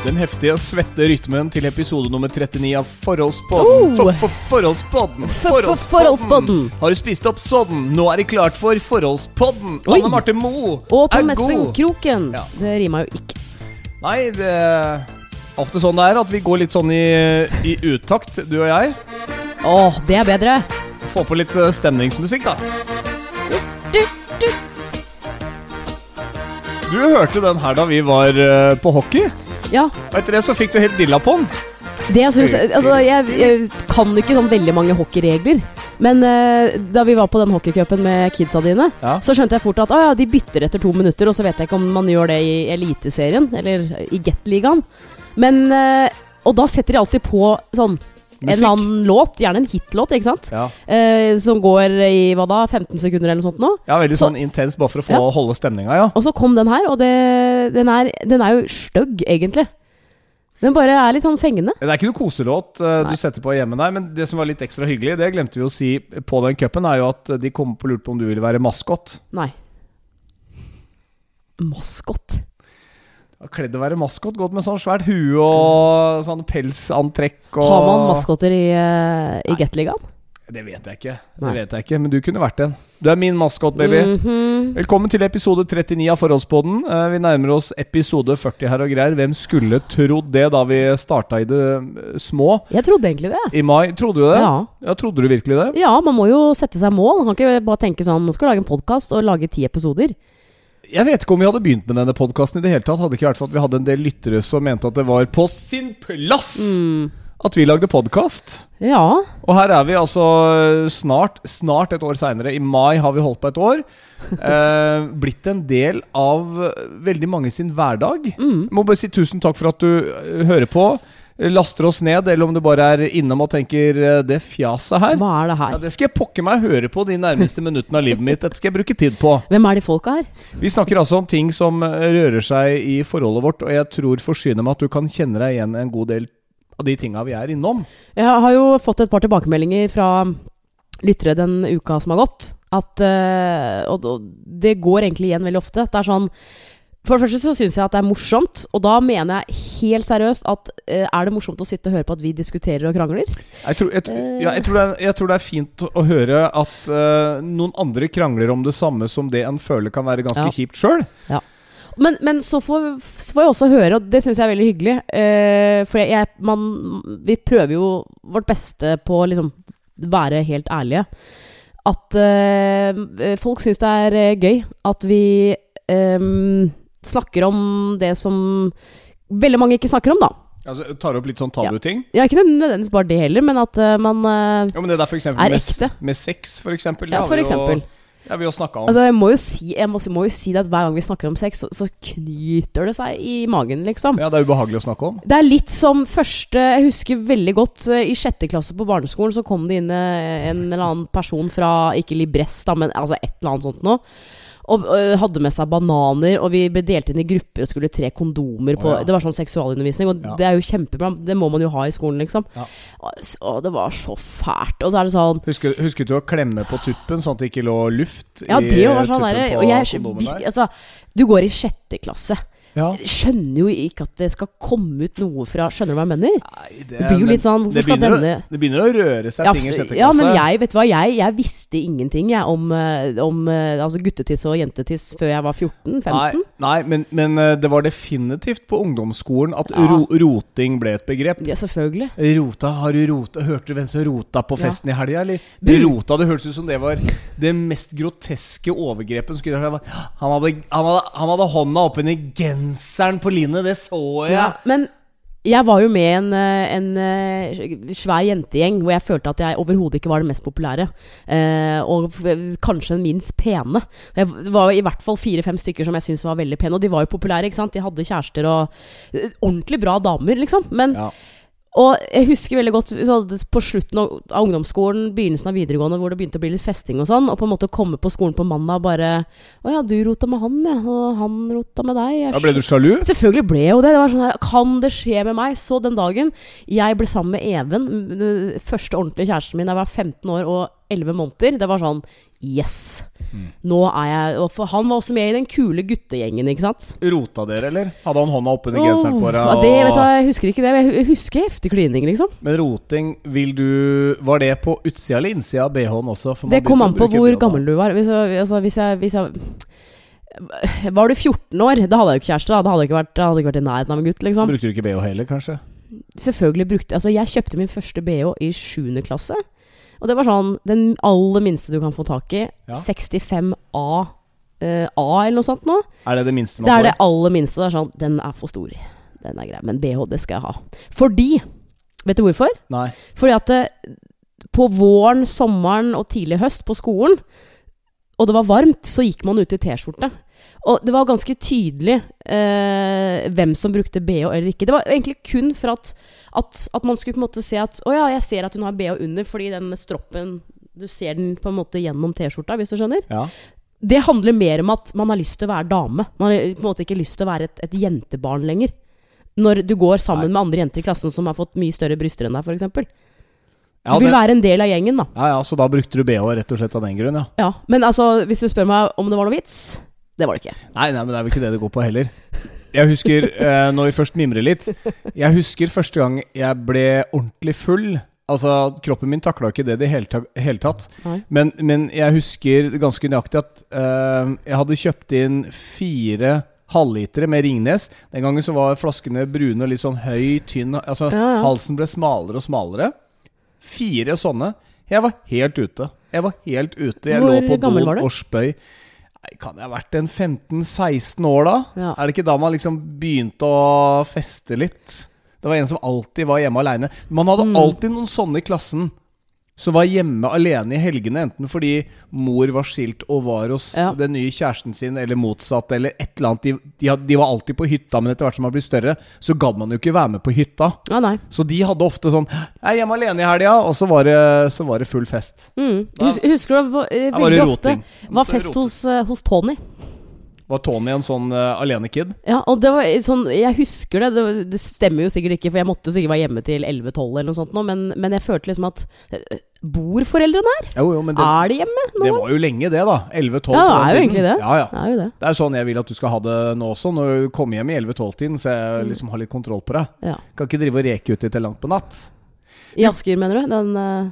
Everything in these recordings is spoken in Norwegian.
Den heftige, svette rytmen til episode nummer 39 av Forholdspodden. Oh! For, for, forholdspodden. For- Forholdspodden. Har du spist opp sodden? Nå er det klart for Forholdspodden. Oi. Anne Marte Moe Og Tom Espen. Kroken. Ja. Det rimer jo ikke. Nei, det er ofte sånn det er, at vi går litt sånn i, i utakt, du og jeg. Åh, det er bedre. Få på litt eh, stemningsmusikk, da. Du, du. Du hørte den her da vi var eh, på hockey. Ja, Og etter det så fikk du helt dilla på den. det jeg syns Altså, jeg, jeg kan ikke sånn veldig mange hockeyregler. Men eh, da vi var på den hockeycupen med kidsa dine, Ja. så skjønte jeg fort at å ja, de bytter etter to minutter, og så vet jeg ikke om man gjør det i Eliteserien eller i Gateligaen. Men eh, Og da setter de alltid på sånn en eller annen låt, gjerne en hitlåt, ikke sant? Ja. Eh, som går i hva da, 15 sekunder eller noe sånt nå. ja, veldig Så- sånn intens bare for å få Ja. holde stemninga, ja. Og så kom den her, og det, den, er, den er jo stygg, egentlig. Den bare er litt sånn fengende. Det er ikke noe koselåt uh, du setter på hjemme der, men det som var litt ekstra hyggelig, det glemte vi å si på den cupen, er jo at de kom på lurt på om du ville være maskot. Nei. Maskot. Kledd å være maskot, gått med sånn svært hue og sånn pelsantrekk og Har man maskoter i, uh, i Gateligaen? Det vet jeg ikke, det Nei. vet jeg ikke, men du kunne vært en. Du er min maskot, baby. Mhm. Velkommen til episode 39 av Forholdspodden. Eh, vi nærmer oss episode 40 her og greier. Hvem skulle trodd det da vi starta i det eh, små Jeg trodde egentlig det. i mai? Trodde du det? Ja. ja trodde du virkelig det? ja, man må jo sette seg mål. Man kan ikke bare tenke sånn Nå skal vi lage en podkast og lage ti episoder. Jeg vet ikke om vi hadde begynt med denne podkasten i det hele tatt. Hadde ikke vært for at vi hadde en del lyttere som mente at det var på sin plass Mm. at vi lagde podkast. Ja. Og her er vi altså snart, snart et år seinere. I mai har vi holdt på et år. Eh, blitt en del av veldig mange sin hverdag. Mm. Jeg må bare si tusen takk for at du eh, hører på. Laster oss ned, eller om du bare er innom og tenker eh, 'det fjaset her'. Hva er det Ja, her? det skal jeg pokke meg høre på de nærmeste minuttene av livet mitt. Dette skal jeg bruke tid på. Hvem er de folka her? Vi snakker altså om ting som eh, rører seg i forholdet vårt, og jeg tror forsyner meg at du kan kjenne deg igjen en god del av de tinga vi er innom. Jeg har jo fått et par tilbakemeldinger fra lyttere den uka som har gått. At, eh, og det går egentlig igjen veldig ofte. Det er sånn For det første så syns jeg at det er morsomt, og da mener jeg helt seriøst at uh, er det morsomt å sitte og høre på at vi diskuterer og krangler? Jeg tror, jeg, ja, jeg, tror det er, jeg tror det er fint å høre at uh, noen andre krangler om det samme som det en føler kan være ganske Ja. kjipt sjøl. Men, men så, får, så får jeg også høre, og det syns jeg er veldig hyggelig uh, For jeg, man, vi prøver jo vårt beste på å liksom være helt ærlige. At folk syns det er gøy at vi eh, snakker om det som veldig mange ikke snakker om, da. Altså, tar opp litt sånn tabuting. Ja, ikke nødvendigvis bare det heller, men at uh, man uh, Ja, men det der for eksempel Er med, ekte. med sex, for eksempel. Ja, for eksempel. Ja, vi har snakka om. Altså, jeg må jo si, jeg må, må jo si det at hver gang vi snakker om sex, så, så knyter det seg i magen, liksom. ja, det er ubehagelig å snakke om. Det er litt som første Jeg husker veldig godt eh, i sjette klasse på barneskolen så kom det inn en eller annen person fra Ikke Librest, da, men altså et eller annet sånt noe. Og øh, hadde med seg bananer, og vi ble delt inn i grupper og skulle tre kondomer på oh, ja. Det var sånn seksualundervisning, og Ja. det er jo kjempebra. Det må man jo ha i skolen, liksom. Ja. Og, og det var så fælt. Og så er det sånn Husker, husket du å klemme på tuppen, sånn at det ikke lå luft Ja, det var sånn tuppen derre på kondomen der? Altså, du går i sjette klasse. Ja. Skjønner jo ikke at det skal komme ut noe fra Skjønner du hva jeg mener? Nei, Det blir jo litt sånn Hvorfor skal denne å, det begynner å røre seg ja, ting i sjette klasse. ja, men jeg vet hva, jeg, jeg visste ingenting jeg, om, eh, om eh, altså guttetiss og jentetiss før jeg var 14-15. Nei, nei men, men eh, det var definitivt på ungdomsskolen at Ja. ro, roting ble et begrep. Ja, selvfølgelig. Rota, har du rota Hørte du hvem som rota på festen i helga, eller? Du- Rota, det hørtes ut som det var det mest groteske overgrepet. Han hadde, han, hadde, han hadde hånda oppunder genseren på Line, det så jeg. Ja, men jeg var jo med i en, eh, en eh, svær jentegjeng hvor jeg følte at jeg overhodet ikke var den mest populære. Eh, og kanskje den minst pene. Jeg, det var i hvert fall fire-fem stykker som jeg syntes var veldig pene. Og de var jo populære, ikke sant. De hadde kjærester og eh, Ordentlig bra damer, liksom. Men Ja. Og jeg husker veldig godt så på slutten av ungdomsskolen, begynnelsen av videregående, hvor det begynte å bli litt festing og sånn, og på en måte komme på skolen på mandag og bare Å ja, du rota med han, ja. Og han rota med deg. Jeg Da ble du sjalu? Selvfølgelig ble jeg jo det. Det var sånn her, Kan det skje med meg? Så den dagen jeg ble sammen med Even, første ordentlige kjæresten min, da jeg var 15 år, og elleve måneder. Det var sånn Yes! Mm. Nå er jeg For han var også med i den kule guttegjengen, ikke sant? Rota dere, eller? Hadde han hånda oppunder genseren på deg? Og... det, vet du, hva, jeg husker ikke det. men Jeg husker heftig klining, liksom. Men roting, vil du Var det på utsida eller innsida av BH-en også? Det kom an på hvor BH gammel du var. Hvis, altså, hvis, jeg, hvis jeg Var du 14 år, da hadde jeg jo ikke kjæreste. Da Da hadde jeg ikke vært, hadde ikke vært i nærheten av en gutt, liksom. Brukte du ikke BH heller, kanskje? Selvfølgelig brukte Altså, jeg kjøpte min første BH i 7. klasse. Og det var sånn den aller minste du kan få tak i. Ja. 65A. Uh, A eller noe sånt nå. Er det det minste man får? Det er får? det aller minste. Det er sånn Den er for stor. Den er grei. Men BH, det skal jeg ha. Fordi Vet du hvorfor? Nei. Fordi at det, på våren, sommeren og tidlig høst på skolen, og det var varmt, så gikk man ut i T-skjorte. Og det var ganske tydelig eh, hvem som brukte BH eller ikke. Det var egentlig kun for at, at, at man skulle på en måte se at Å ja, jeg ser at hun har BH under, fordi den stroppen Du ser den på en måte gjennom T-skjorta, hvis du skjønner. Ja. Det handler mer om at man har lyst til å være dame. Man har på en måte ikke lyst til å være et, et jentebarn lenger. Når du går sammen Nei. med andre jenter i klassen som har fått mye større bryster enn deg, f.eks. Du vil være en del av gjengen, da. ja, ja, så da brukte du BH rett og slett av den grunn, ja. Ja, Men altså, hvis du spør meg om det var noe vits Det var det ikke. Nei, nei, men det er vel ikke det det går på heller. Jeg husker, eh, når vi først mimrer litt Jeg husker første gang jeg ble ordentlig full. Altså, Kroppen min takla ikke det i det hele, hele tatt. Men, men jeg husker ganske nøyaktig at eh, jeg hadde kjøpt inn fire halvlitere med Ringnes. Den gangen så var flaskene brune og litt sånn høy, tynn Altså, Ja, ja. halsen ble smalere og smalere. Fire sånne. Jeg var helt ute. Jeg var helt ute. Jeg Hvor lå på du? og spøy. Nei, Kan jeg ha vært en 15-16 år da? Ja. Er det ikke da man liksom begynte å feste litt? Det var en som alltid var hjemme aleine. Man hadde Mm. alltid noen sånne i klassen som var hjemme alene i helgene, enten fordi mor var skilt og var hos Ja. den nye kjæresten sin, eller motsatt, eller et eller annet. De, de, de var alltid på hytta, men etter hvert som man blir større, så gadd man jo ikke være med på hytta. Ja, nei. Så de hadde ofte sånn 'Jeg er hjemme alene i helga', og så var det, så var det full fest. Mm. Husker du eh, veldig ofte var fest hos, eh, hos Tony? Var Tony en sånn uh, alenekid? Ja, og det var sånn Jeg husker det. det. Det stemmer jo sikkert ikke, for jeg måtte jo sikkert være hjemme til 11-12 eller noe sånt nå, men, men jeg følte liksom at eh, Bor foreldrene her? Jo, jo, men det, Er de hjemme nå? det var jo lenge, det, da. 11-12 Ja, det er jo tiden. egentlig det. Ja, ja. Det er jo det. Det er sånn jeg vil at du skal ha det nå også, når du kommer hjem i 11-12-tiden, så jeg liksom har litt kontroll på deg. Ja. Kan ikke drive og reke uti til langt på natt. I Asker, mener du? Den uh...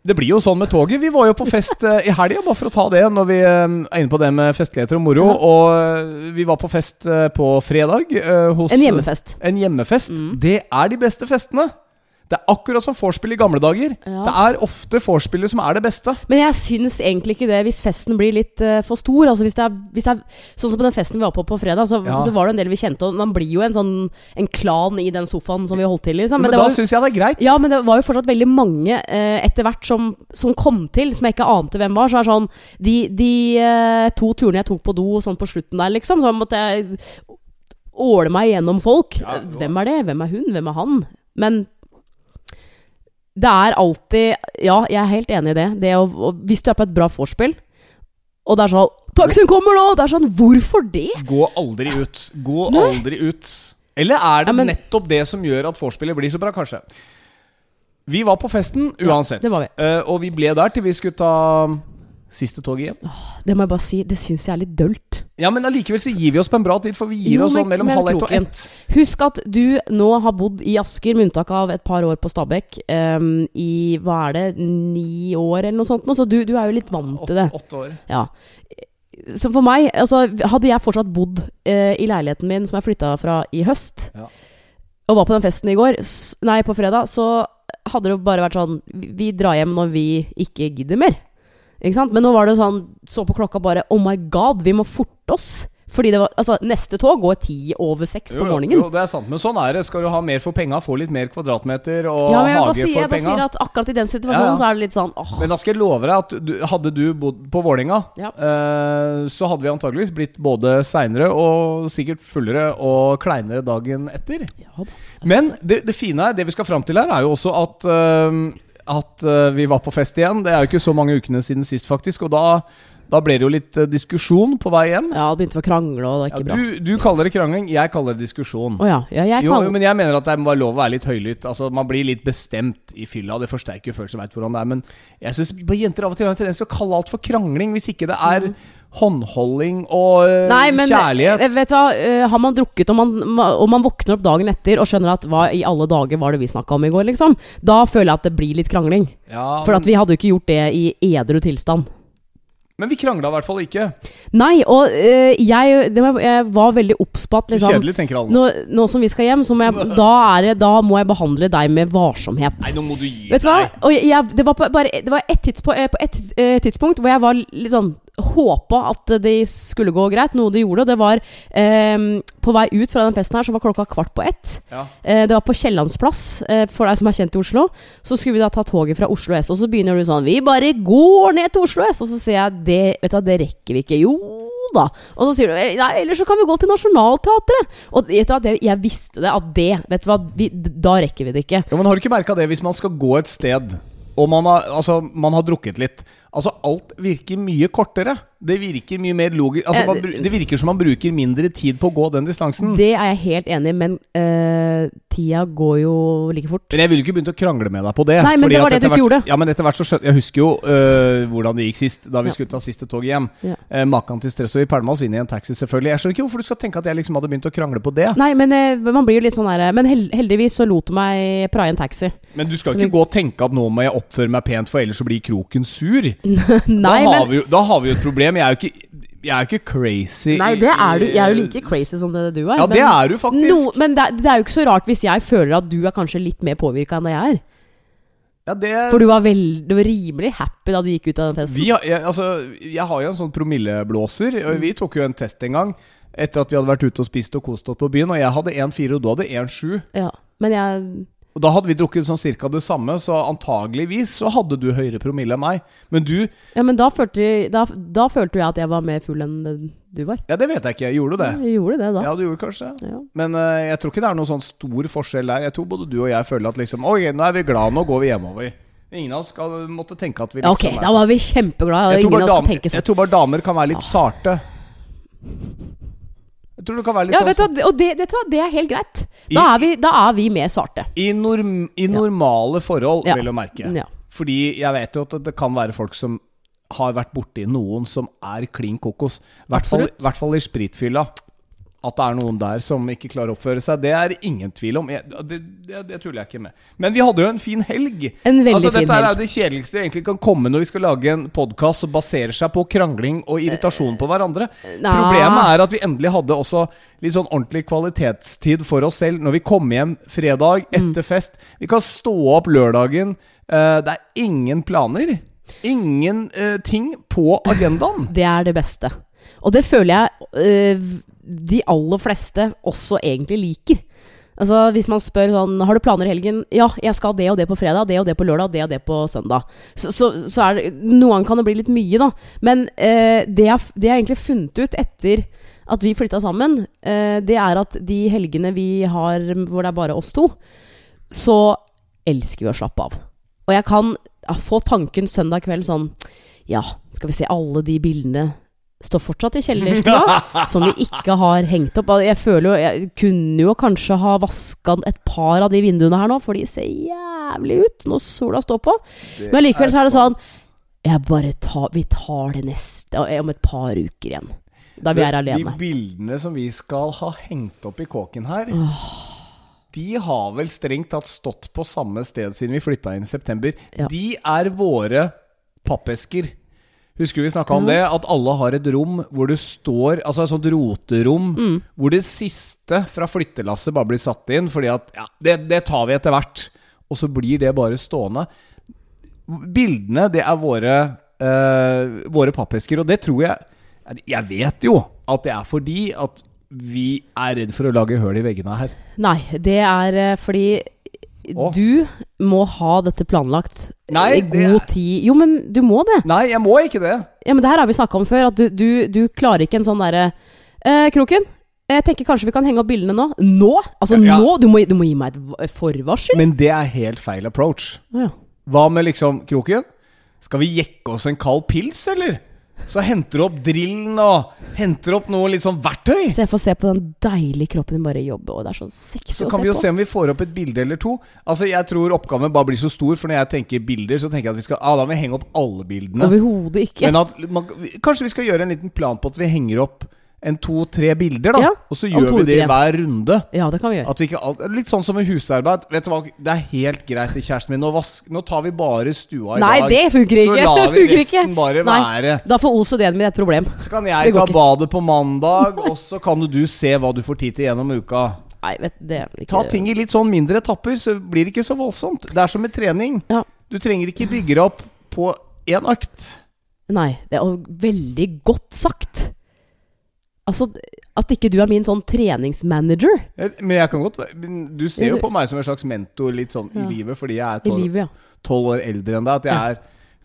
Det blir jo sånn med toget. Vi var jo på fest eh, i helga, bare for å ta det, når vi eh, er inne på det med festligheter og moro. Og eh, vi var på fest på fredag hos En hjemmefest. En hjemmefest. Mm. Det er de beste festene. Det er akkurat som vorspiel i gamle dager. Ja. Det er ofte vorspielet som er det beste. Men jeg syns egentlig ikke det hvis festen blir litt uh, for stor. Altså hvis det, er, hvis det er Sånn som på den festen vi var på på fredag, så, Ja. så var det en del vi kjente, og man blir jo en sånn En klan i den sofaen som vi holdt til i. Liksom. Men, men da syns jeg det er greit. ja, men det var jo fortsatt veldig mange uh, etter hvert som, som kom til, som jeg ikke ante hvem var. Så er sånn De, de uh, to turene jeg tok på do sånn på slutten der, liksom, så måtte jeg åle meg gjennom folk. Ja, Hvem er det? Hvem er hun? Hvem er han? Men det er alltid Ja, jeg er helt enig i det. det å, hvis du er på et bra vorspiel, og det er sånn 'Taxien kommer nå!' Det er sånn Hvorfor det? Gå aldri ut. Gå Nei. aldri ut. Eller er det Ja, men- nettopp det som gjør at vorspielet blir så bra, kanskje? Vi var på festen uansett. det var vi. Uh, og vi ble der til vi skulle ta siste toget hjem. Det må jeg bare si, det syns jeg er litt dølt. Ja, Men allikevel så gir vi oss på en bra tid, for vi gir Jo, oss sånn mellom halv ett og ett. Husk at du nå har bodd i Asker, med unntak av et par år på Stabekk, um, i hva er det, ni år eller noe sånt. nå, Så du, du er jo litt vant til det. Åtte, år. Ja. Så for meg, altså Hadde jeg fortsatt bodd uh, i leiligheten min som jeg flytta fra i høst, Ja. og var på den festen i går, nei, på fredag, så hadde det bare vært sånn Vi vi drar hjem når vi ikke gidder mer. Men nå var det sånn Så på klokka bare Oh my god, vi må forte oss. Fordi det var Altså, neste tog går ti over seks på morgenen. Jo, det er sant, men sånn er det. Skal du ha mer for penga, få litt mer kvadratmeter og Ja, hage sier, for jeg bare sier at akkurat i den situasjonen ja. så er det litt sånn åh, Men da skal jeg love deg at du, hadde du bodd på Vålerenga, Ja. eh, så hadde vi antageligvis blitt både seinere og sikkert fullere og kleinere dagen etter. ja, da. Men det, det fine er, det vi skal fram til her, er jo også at eh, At eh, vi var på fest igjen. Det er jo ikke så mange ukene siden sist, faktisk. Og da Da ble det jo litt eh, diskusjon på vei hjem. Ja, det begynte å krangle, og det Ja, ikke bra. du, du kaller det krangling, jeg kaller det diskusjon. Oh, ja. ja jeg Jo, kan men jeg mener at det må være lov å være litt høylytt. Altså, Man blir litt bestemt i fylla. Det forsterker jo som veit hvordan det er. Men jeg syns jenter av og til har en tendens til å kalle alt for krangling, hvis ikke det er håndholding og øh, Mm. Nei, men kjærlighet. eh, vet du hva, eh, har man drukket og man, og man våkner opp dagen etter og skjønner at hva i alle dager var det vi snakka om i går, liksom, da føler jeg at det blir litt krangling. ja, For men, vi hadde jo ikke gjort det i edru tilstand. men vi krangla i hvert fall ikke. Nei, og eh, jeg, det var, jeg var veldig obs på at liksom, kjedelig, tenker alle. nå, nå som vi skal hjem, jeg, da, det, da må jeg behandle deg med varsomhet. Nei, nå må du gi Vet du hva? Jeg, det var på, bare Det var et tidspo eh, på ett eh, tidspunkt hvor jeg var litt sånn Håpa at det skulle gå greit, noe det gjorde. Det var eh, På vei ut fra den festen her, så var klokka kvart på ett. Ja. Eh, det var på Kiellandsplass, eh, for deg som er kjent i Oslo. Så skulle vi da ta toget fra Oslo S, og så begynner du sånn Vi bare går ned til Oslo S! Og så sier jeg det, vet du, det rekker vi ikke. Jo da. Og så sier du "Eh, nei, ellers så kan vi gå til Nationaltheatret. Og vet du hva, det, jeg visste det, at det Vet du hva, vi, da rekker vi det ikke. Ja, men Har du ikke merka det hvis man skal gå et sted, og man har, altså, man har drukket litt Altså, alt virker mye kortere. Det virker mye mer logisk altså, Eh, man, Det virker som man bruker mindre tid på å gå den distansen. Det er jeg helt enig i, men eh, tida går jo like fort. Men jeg ville ikke begynt å krangle med deg på det. Nei, men det var det du ikke gjorde. Ja, men etter hvert så skjønte Jeg husker jo øh, hvordan det gikk sist, da vi Ja. skulle ta siste tog hjem. Ja. Eh, Makan til stress, og vi pælma oss inn i en taxi, selvfølgelig. Jeg skjønner ikke hvorfor du skal tenke at jeg liksom hadde begynt å krangle på det. Nei, men eh, man blir jo litt sånn der Men hel heldigvis så lot du meg praie en taxi. Men du skal Så ikke vi- gå og tenke at nå må jeg oppføre meg pent, for ellers så blir kroken sur. Nei, da, har men vi jo, da har vi jo et problem. Jeg er jo ikke, jeg er ikke crazy. Nei, det er du. Jeg er jo like crazy som det du er. Ja, men, det er du faktisk. No, men det, det er jo ikke så rart hvis jeg føler at du er kanskje litt mer påvirka enn det jeg er. Ja, det, For du var, veld... du var rimelig happy da du gikk ut av den festen. vi har, jeg, altså, jeg har jo en sånn promilleblåser, og vi tok jo en test en gang. Etter at vi hadde vært ute og spist og kost oss på byen. Og jeg hadde 1,4, og du hadde 1,7. Ja, men jeg Og da hadde vi drukket sånn cirka det samme, så antageligvis så hadde du høyere promille enn meg. Men du Ja, men da følte, da, da følte jeg at jeg var mer full enn du var. Ja, det vet jeg ikke. Gjorde du det? Jeg gjorde det da. Ja, du gjorde kanskje det. Ja. Men uh, jeg tror ikke det er noen sånn stor forskjell der. Jeg tror både du og jeg føler at liksom Oi, nå er vi glad, nå går vi hjemover. Ingen av oss skal måtte tenke at vi Ja, liksom ok, er da var vi kjempeglade. jeg tror, bare damer, sånn. jeg tror bare damer kan være litt sarte. Jeg tror det kan være litt Ja, sånn vet du og det, det, det er helt greit. Da I- er vi, da er vi mer sarte. I, norm, I normale forhold, Ja. vel å merke. Ja. Fordi jeg vet jo at det, kan være folk som har vært borti noen som er klin kokos. I hvert fall i spritfylla. At det er noen der som ikke klarer å oppføre seg, det er ingen tvil om. Jeg, det, det, det tuller jeg ikke med. Men vi hadde jo en fin helg. En veldig altså, fin dette er jo det kjedeligste det egentlig kan komme når vi skal lage en podkast som baserer seg på krangling og irritasjon på hverandre. Nei. Problemet er at vi endelig hadde også litt sånn ordentlig kvalitetstid for oss selv når vi kom hjem fredag Mm. etter fest. Vi kan stå opp lørdagen. eh, det er ingen planer. Ingenting uh, på agendaen. Det er det beste. Og det føler jeg øh, de aller fleste også egentlig liker. Altså Hvis man spør sånn Har du planer i helgen? Ja, jeg skal det og det på fredag, det og det på lørdag, det og det på søndag. Så, så, så er det Noen kan det bli litt mye, da. Men eh, det, jeg, det jeg egentlig funnet ut etter at vi flytta sammen, eh, det er at de helgene vi har hvor det er bare oss to, så elsker vi å slappe av. Og jeg kan få tanken søndag kveld sånn Ja, skal vi se, alle de bildene står fortsatt i kjellerstua, som vi ikke har hengt opp. Altså, Jeg føler jo Jeg kunne jo kanskje ha vaska et par av de vinduene her nå, for de ser jævlig ut når sola står på. Men likevel så er det sånn Jeg bare tar Vi tar det neste om et par uker igjen. Da vi er alene. De bildene som vi skal ha hengt opp i kåken her, de har vel strengt tatt stått på samme sted siden vi flytta inn i september. Ja. De er våre pappesker. Husker vi snakka om det? At alle har et rom hvor det står Altså et sånt roterom. Mm. Hvor det siste fra flyttelasset bare blir satt inn. Fordi at ja, det, det tar vi etter hvert. Og så blir det bare stående. Bildene, det er våre, øh, våre pappesker. Og det tror jeg Jeg vet jo at det er fordi at vi er redd for å lage høl i veggene her. Nei, det er eh, fordi Å. du må ha dette planlagt Nei, i god det... tid. Jo, men du må det. Nei, jeg må ikke det. Ja, men det her har vi snakka om før. At du, du, du klarer ikke en sånn derre eh, Kroken, jeg tenker kanskje vi kan henge opp bildene nå. Nå? Altså Ja, ja. nå? Du må, du må gi meg et forvarsel. Men det er helt feil approach. Ja. Hva med liksom Kroken? Skal vi jekke oss en kald pils, eller? Så henter du opp drillen og henter opp noe litt sånn verktøy. Så jeg får se på den deilige kroppen din bare jobbe, og det er sånn sexy Så å kan vi jo se om vi får opp et bilde eller to. Altså Jeg tror oppgaven bare blir så stor, for når jeg tenker bilder, så tenker jeg at vi skal ah, Da må vi henge opp alle bildene. Overhodet ikke. Men at man, kanskje vi skal gjøre en liten plan på at vi henger opp en to-tre bilder, da. Ja, og så gjør vi det i hver runde. ja, det kan vi gjøre. Vi alt, litt sånn som med husarbeid. Vet du hva, Det er helt greit, til kjæresten min. Nå, vask, nå tar vi bare stua i Nei, dag. det funker ikke. Så lar vi resten bare Nei. være. Da får OCD-en min et problem. Så kan jeg ta ikke. badet på mandag, og så kan du se hva du får tid til gjennom uka. Nei, vet det er ikke Ta ting i litt sånn mindre etapper, så blir det ikke så voldsomt. Det er som med trening. Ja. Du trenger ikke bygge opp på én økt. Nei, det er veldig godt sagt. Altså, at ikke du er min sånn treningsmanager Men jeg kan godt Du ser jo på meg som en slags mentor litt sånn Ja. i livet, fordi jeg er tolv ja. år eldre enn deg. At jeg Ja. er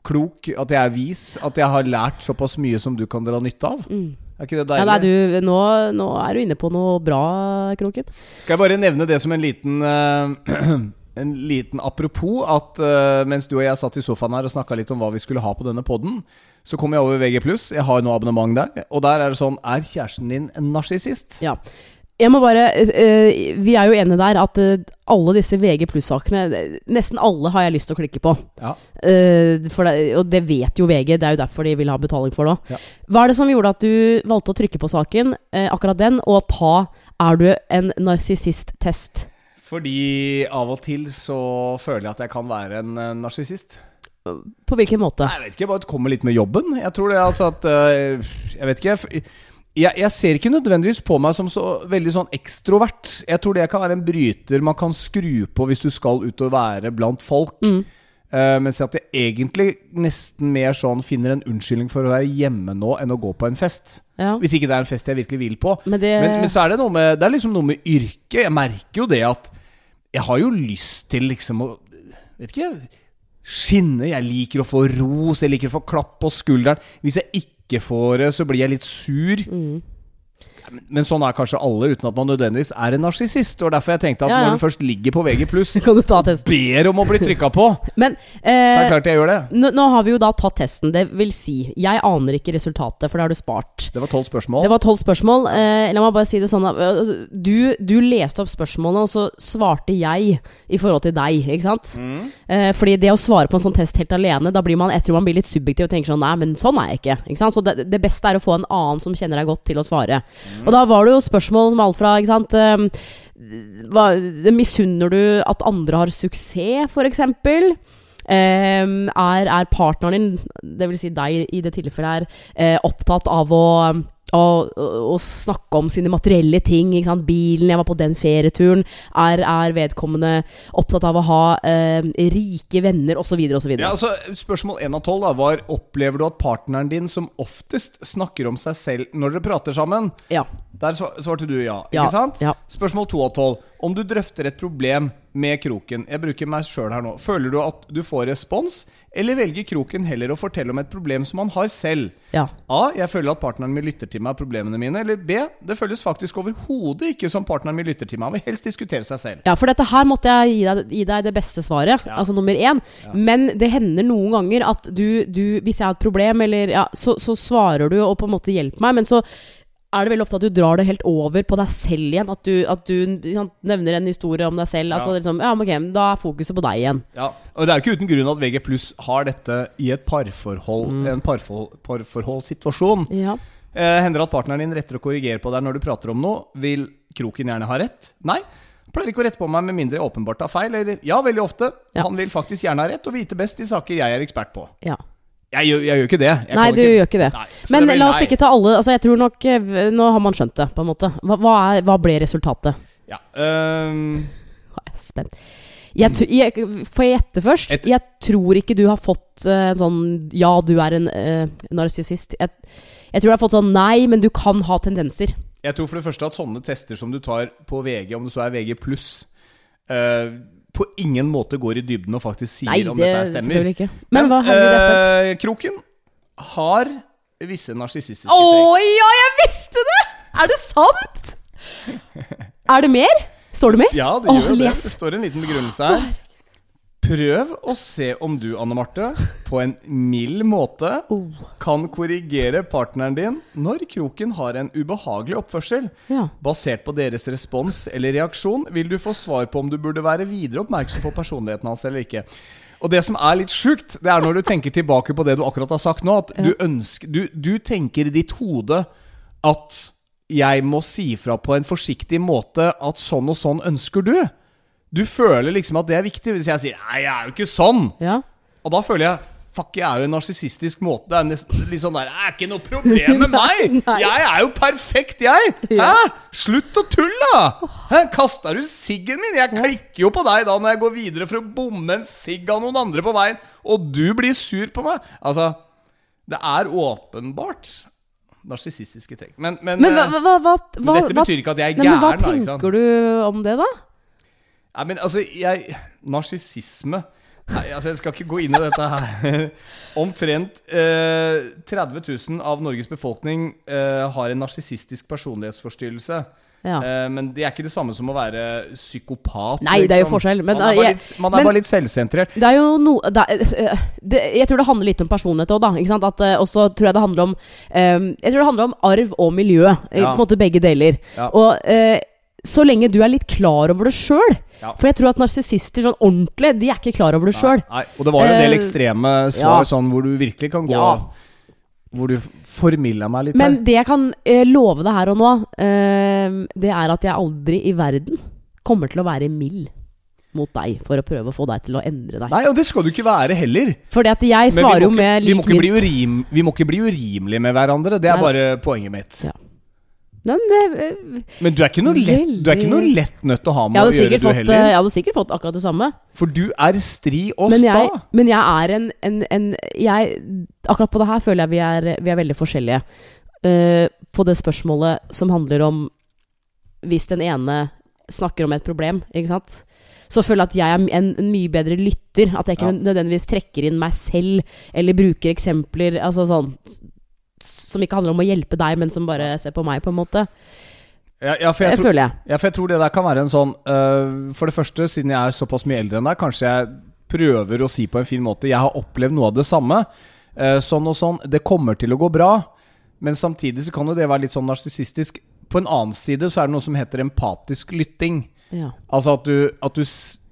klok, at jeg er vis, at jeg har lært såpass mye som du kan dra nytte av. Mm. Er ikke det ja deilig? nei, du, nå, nå er du inne på noe bra, Kroken. Skal jeg bare nevne det som en liten uh, En liten apropos at uh, mens du og jeg satt i sofaen her og snakka litt om hva vi skulle ha på denne podden, så kom jeg over VG+. Jeg har noe abonnement der. Og der er det sånn Er kjæresten din en narsissist? Ja. Jeg må bare uh, Vi er jo enige der at uh, alle disse VG pluss-sakene Nesten alle har jeg lyst til å klikke på. Ja. Uh, det, og det vet jo VG, det er jo derfor de vil ha betaling for det òg. Ja. Hva er det som gjorde at du valgte å trykke på saken, akkurat den, og ta 'Er du en narsissist?'-test? Fordi av og til så føler jeg at jeg kan være en narsissist. På hvilken måte? Jeg vet ikke, jeg bare kommer litt med jobben. Jeg tror det er altså at eh, Jeg vet ikke. Jeg, jeg ser ikke nødvendigvis på meg som så veldig sånn ekstrovert. Jeg tror det kan være en bryter man kan skru på hvis du skal ut og være blant folk. Mm. Uh, mens at jeg egentlig nesten mer sånn finner en unnskyldning for å være hjemme nå enn å gå på en fest. Ja. Hvis ikke det er en fest jeg virkelig vil på. Men det Men, men så er det noe med Det er liksom noe med yrket. Jeg merker jo det at jeg har jo lyst til liksom å Vet ikke Skinne. Jeg liker å få ros, jeg liker å få klapp på skulderen. Hvis jeg ikke får det, så blir jeg litt sur. mm. Men, men sånn er kanskje alle, uten at man nødvendigvis er en narsissist. Og derfor jeg tenkte at Ja, ja. når du først ligger på VG+, Kan du ta ber om å bli trykka på, Men så er det eh, klart jeg gjør det. nå, nå har vi jo da tatt testen. Det vil si, jeg aner ikke resultatet, for det har du spart. Det var tolv spørsmål. Det var tolv spørsmål. Eh, la meg bare si det sånn øh, du, du leste opp spørsmålene, og så svarte jeg i forhold til deg, ikke sant? Mm. Eh, fordi det å svare på en sånn test helt alene, da blir man, jeg tror man blir litt subjektiv og tenker sånn Nei, men sånn er jeg ikke. ikke sant? Så det, det beste er å få en annen som kjenner deg godt, til å svare. Og da var det jo spørsmål som alt fra ikke sant um, Misunner du at andre har suksess, for eksempel? Eh, er, er partneren din, dvs. Si deg i det tilfellet her, uh, opptatt av å, å, å snakke om sine materielle ting? Bilen, jeg var på den ferieturen. Er, er vedkommende opptatt av å ha eh, rike venner, osv., osv.? Ja, altså, spørsmål 1 av 12 var Opplever du at partneren din som oftest snakker om seg selv når dere prater sammen? Ja. Der svarte du ja, Ja, ikke sant? ja. Spørsmål 2 av 12. Om du drøfter et problem med kroken Jeg bruker meg sjøl her nå. Føler du at du får respons, eller velger kroken heller å fortelle om et problem som han har selv? ja. A. Jeg føler at partneren min lytter til meg og problemene mine. Eller B. Det føles faktisk overhodet ikke som partneren min lytter til meg. Han vil helst diskutere seg selv. Ja, for dette her måtte jeg gi deg, gi deg det beste svaret. Ja. Altså nummer én. Men det hender noen ganger at du, du Hvis jeg har et problem, eller ja, så, så svarer du og på en måte hjelper meg, men så er det veldig ofte at du drar det helt over på deg selv igjen. At du, at du ikke nevner en historie om deg selv. Altså Ja. liksom, ja, men ok, Da er fokuset på deg igjen. Ja, og Det er jo ikke uten grunn at VG Pluss har dette i et parforhold Mm. en parforhold, parforholdssituasjon. Ja. Eh, hender det at partneren din retter å korrigere på deg når du prater om noe? Vil kroken gjerne ha rett? Nei. Pleier ikke å rette på meg med mindre jeg åpenbart tar feil. Eller ja, veldig ofte. Ja. Han vil faktisk gjerne ha rett og vite best i saker jeg er ekspert på. ja. Jeg, gjør- jeg gjør ikke det. Jeg Nei, du gjør ikke det. Nei, Men det la oss ikke ta alle Altså, jeg tror nok eh, Nå har man skjønt det, på en måte. Hva, hva, er, hva ble resultatet? Ja, um... Jeg er spent. Jeg, jeg, får jeg gjette først? Et- jeg tror ikke du har fått uh, sånn Ja, du er en uh, narsissist. Jeg, jeg tror du har fått sånn nei, men du kan ha tendenser. jeg tror for det første at sånne tester som du tar på VG, om det så er VG pluss, øh, på ingen måte går i dybden og faktisk sier Nei, om det dette stemmer. ikke. Men, hva handler det eh, Kroken har visse narsissistiske Å trekk. ja, jeg visste det! Er det sant? Er det mer? Står det mer? Ja, det gjør oh, det. les. Det står en liten begrunnelse her. Prøv å se om du, Anne Marte, på en mild måte kan korrigere partneren din når kroken har en ubehagelig oppførsel. ja. Basert på deres respons eller reaksjon vil du få svar på om du burde være videre oppmerksom på personligheten hans eller ikke. Og det som er litt sjukt, det er når du tenker tilbake på det du akkurat har sagt nå, at du ønsker Du, du tenker i ditt hode at jeg må si fra på en forsiktig måte at sånn og sånn ønsker du. Du føler liksom at det er viktig. Hvis jeg sier 'nei, jeg er jo ikke sånn', ja. og da føler jeg Fuck, jeg er jo en narsissistisk måte. Det er litt sånn der Det er ikke noe problem med meg! Jeg er jo perfekt, jeg! Hæ? Slutt å tulle, da! Hæ? Kasta du siggen min? Jeg klikker jo på deg da når jeg går videre for å bomme en sigg av noen andre på veien, og du blir sur på meg. Altså, det er åpenbart narsissistiske trekk. Men, men, Men hva, eh, hva, hva, dette betyr ikke at jeg er gæren. men hva tenker da. du om det, da? Nei, men altså, jeg Narsissisme Nei, altså, jeg skal ikke gå inn i dette her. Omtrent eh, 30 000 av Norges befolkning eh, har en narsissistisk personlighetsforstyrrelse. Ja. Eh, men det er ikke det samme som å være psykopat. Nei, det er jo liksom. forskjell, men, man er eh, bare jeg- litt, man er men- bare litt selvsentrert. Det er jo noe det, er- eh, det, Jeg tror det handler litt om personlighet òg, da. Ikke sant? At, også Og så tror jeg det handler om eh, Jeg tror det handler om arv og miljø. Ja. På en måte begge deler. Ja. Og eh, så lenge du er litt klar over det sjøl Ja. For jeg tror at narsissister sånn ordentlig, de er ikke klar over det sjøl. Og det var jo en del Eh, ekstreme svar ja. sånn hvor du virkelig kan gå Ja. Hvor du formilla meg litt Men her. det jeg kan eh, love deg her og nå, eh, det er at jeg aldri i verden kommer til å være mild mot deg for å prøve å få deg til å endre deg. Nei, og det skal du ikke være heller. Fordi at jeg svarer jo med ikke, vi, må urim, vi må ikke bli urimelige med hverandre. Det er Nei. bare poenget mitt. Ja. Nei, men det, eh, Men du er ikke noe lett, du er ikke noe lett nødt til å ha med å gjøre, fått, du eh, heller. jeg hadde sikkert fått akkurat det samme. For du er stri og Men sta. jeg, men jeg er en, en, en jeg, Akkurat på det her føler jeg vi er, vi er veldig forskjellige. Uh, på det spørsmålet som handler om Hvis den ene snakker om et problem, ikke sant så føler jeg at jeg er en, en mye bedre lytter. At jeg ikke Ja. nødvendigvis trekker inn meg selv, eller bruker eksempler altså sånn, som ikke handler om å hjelpe deg, men som bare ser på meg, på en måte. Ja, ja, for jeg Det tror, føler jeg. ja, for jeg tror det der kan være en sånn uh, For det første, siden jeg er såpass mye eldre enn deg, kanskje jeg prøver å si på en fin måte Jeg har opplevd noe av det samme. Uh, sånn og sånn. Det kommer til å gå bra. Men samtidig så kan jo det være litt sånn narsissistisk. På en annen side så er det noe som heter empatisk lytting. Ja. Altså at du, at du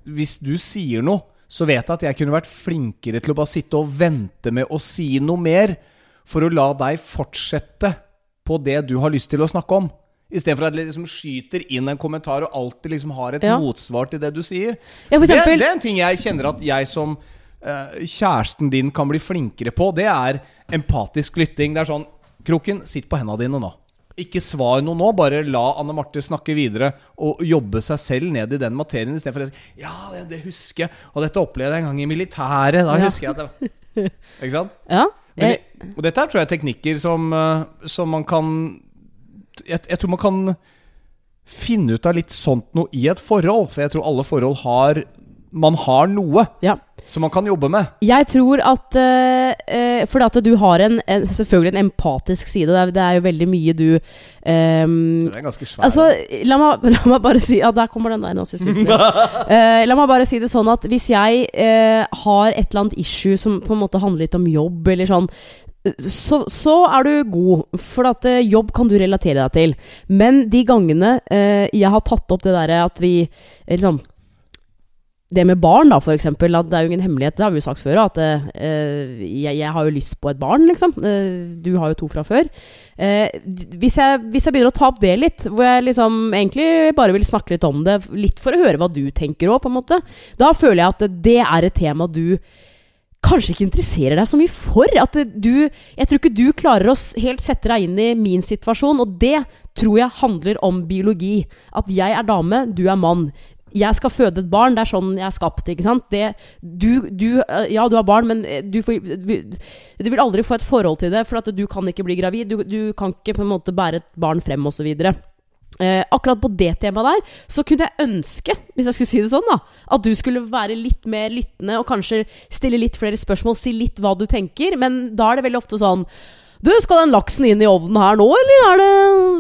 Hvis du sier noe, så vet jeg at jeg kunne vært flinkere til å bare sitte og vente med å si noe mer, for å la deg fortsette på det du har lyst til å snakke om. Istedenfor at jeg liksom skyter inn en kommentar og alltid liksom har et Ja. motsvar til det du sier. Ja, for det, eksempel- det er en ting jeg kjenner at jeg som uh, kjæresten din kan bli flinkere på. Det er empatisk lytting. Det er sånn Kroken, sitt på hendene dine nå. Ikke svar noe nå, bare la Anne Marte snakke videre og jobbe seg selv ned i den materien istedenfor å si Ja, det, det husker jeg, og dette opplevde jeg en gang i militæret. Da Ja. husker jeg at det Ikke sant? ja. Men, Jeg, og dette her tror jeg er teknikker som, eh, som man kan jeg, jeg tror man kan finne ut av litt sånt noe i et forhold. For jeg tror alle forhold har Man har noe ja. Som man kan jobbe med. Jeg tror at uh, Fordi at du har en, en, selvfølgelig en empatisk side. Det er, det er jo veldig mye du um, Det er ganske svært. Altså, la meg, la meg bare si Ja, der kommer den der narsissisten. uh, la meg bare si det sånn at hvis jeg uh, har et eller annet issue som på en måte handler litt om jobb, eller sånn så, så er du god, for at eh, jobb kan du relatere deg til. Men de gangene eh, jeg har tatt opp det derre at vi eh, liksom det med barn, da, for eksempel. At det er jo ingen hemmelighet, det har vi jo sagt før, at eh, jeg, jeg har jo lyst på et barn, liksom. Eh, du har jo to fra før. Eh, hvis, jeg, hvis jeg begynner å ta opp det litt, hvor jeg liksom egentlig bare vil snakke litt om det, litt for å høre hva du tenker òg, på en måte, da føler jeg at det er et tema du kanskje ikke interesserer deg så mye for. At du Jeg tror ikke du klarer å helt sette deg inn i min situasjon, og det tror jeg handler om biologi. At jeg er dame, du er mann. Jeg skal føde et barn, det er sånn jeg er skapt. ikke sant? Det, du, du, eh, ja, du har barn, men eh, du, du, vil aldri få et forhold til det, for at du kan ikke bli gravid. Du, du kan ikke på en måte bære et barn frem, osv. Eh, akkurat på det temaet der, så kunne jeg ønske, hvis jeg skulle si det sånn, da, at du skulle være litt mer lyttende og kanskje stille litt flere spørsmål, si litt hva du tenker, men da er det veldig ofte sånn Du, skal den laksen inn i ovnen her nå, eller er det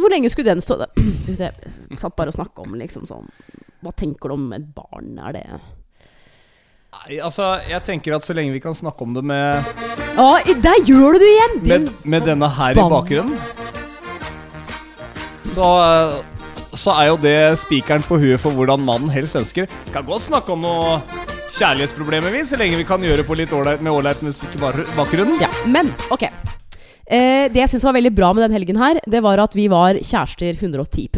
Hvor lenge skulle den stå? Skal vi se, satt bare og snakka om liksom sånn Hva tenker du om et barn? Er det Nei, altså, jeg tenker at så lenge vi kan snakke om det med, Å, der gjør du det igjen! Din med, med denne her i bakgrunnen, så, eh, så er jo det spikeren på huet for hvordan mannen helst ønsker. Kan godt snakke om noe kjærlighetsproblemer, vi, så lenge vi kan gjøre på litt ålreit med ålreit musikk i bakgrunnen. Ja, men ok. Eh, det jeg syns var veldig bra med den helgen her, det var at vi var kjærester 110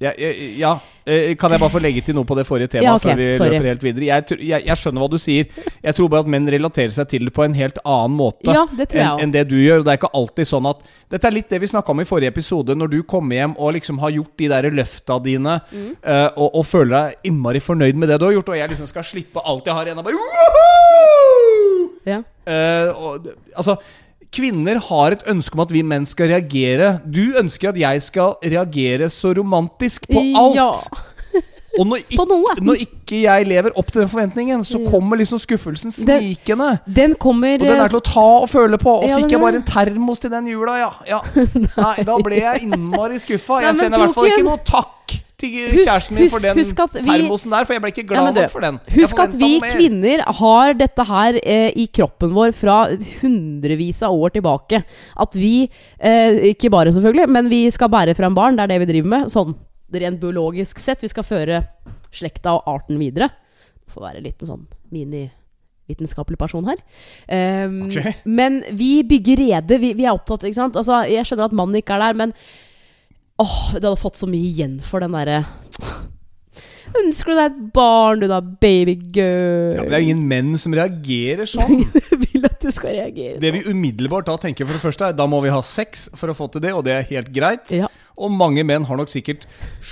Ja, ja, ja. eh, Kan jeg bare få legge til noe på det forrige temaet Ja, okay. før vi sorry. løper helt videre? Jeg, jeg, jeg skjønner hva du sier. Jeg tror bare at menn relaterer seg til det på en helt annen måte Ja, det enn enn det du gjør. Og Det er ikke alltid sånn at Dette er litt det vi snakka om i forrige episode. Når du kommer hjem og liksom har gjort de der løfta dine, Mm. eh, og, og føler deg innmari fornøyd med det du har gjort, og jeg liksom skal slippe alt jeg har igjen og bare Woohoo! Ja. Eh, og, altså Kvinner har et ønske om at vi menn skal reagere. Du ønsker at jeg skal reagere så romantisk på alt. Ja. Og når ikke, når ikke jeg lever opp til den forventningen, så kommer liksom skuffelsen snikende. Den kommer Og den er til å ta og føle på. Og Ja, fikk jeg bare en termos til den jula, ja. ja. Nei, da ble jeg innmari skuffa. Jeg sender i hvert fall ikke noe takk til kjæresten min for den husk at vi- termosen der, for jeg ble ikke glad ja, nok for den. Husk at vi kvinner har dette her eh, i kroppen vår fra hundrevis av år tilbake. At vi, eh, ikke bare selvfølgelig, men vi skal bære fram barn. Det er det vi driver med. Sånn rent biologisk sett. Vi skal føre slekta og arten videre. Får være litt en sånn vitenskapelig person her. Um, okay. Men vi bygger rede. Vi, vi er opptatt, ikke sant. Altså, jeg skjønner at mannen ikke er der, men åh, du hadde fått så mye igjen for den derre Ønsker du deg et barn, du da, baby girl? Ja, men det er ingen menn som reagerer sånn. vil at du skal reagere Det vi umiddelbart da tenker for det første er Da må vi ha sex for å få til det, og det er helt greit. Ja. Og mange menn har nok sikkert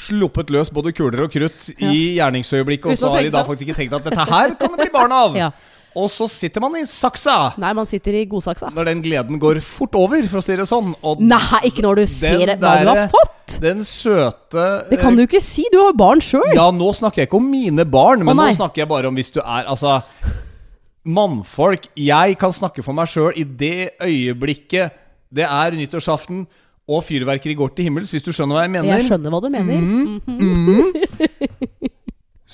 sluppet løs både kuler og krutt i gjerningsøyeblikket, og så har de da faktisk ikke tenkt at dette her kan det bli barn av. Ja. Og så sitter man i saksa Nei, man sitter i godsaksa. når den gleden går fort over, for å si det sånn. Og Nei, ikke når du ser det. hva du har fått! den søte Det kan du ikke si, du har barn sjøl! Ja, nå snakker jeg ikke om mine barn, men Å, nå snakker jeg bare om hvis du er Altså Mannfolk. Jeg kan snakke for meg sjøl i det øyeblikket det er nyttårsaften og fyrverkeri går til himmels, hvis du skjønner hva jeg mener. Jeg skjønner hva du mener. Mm.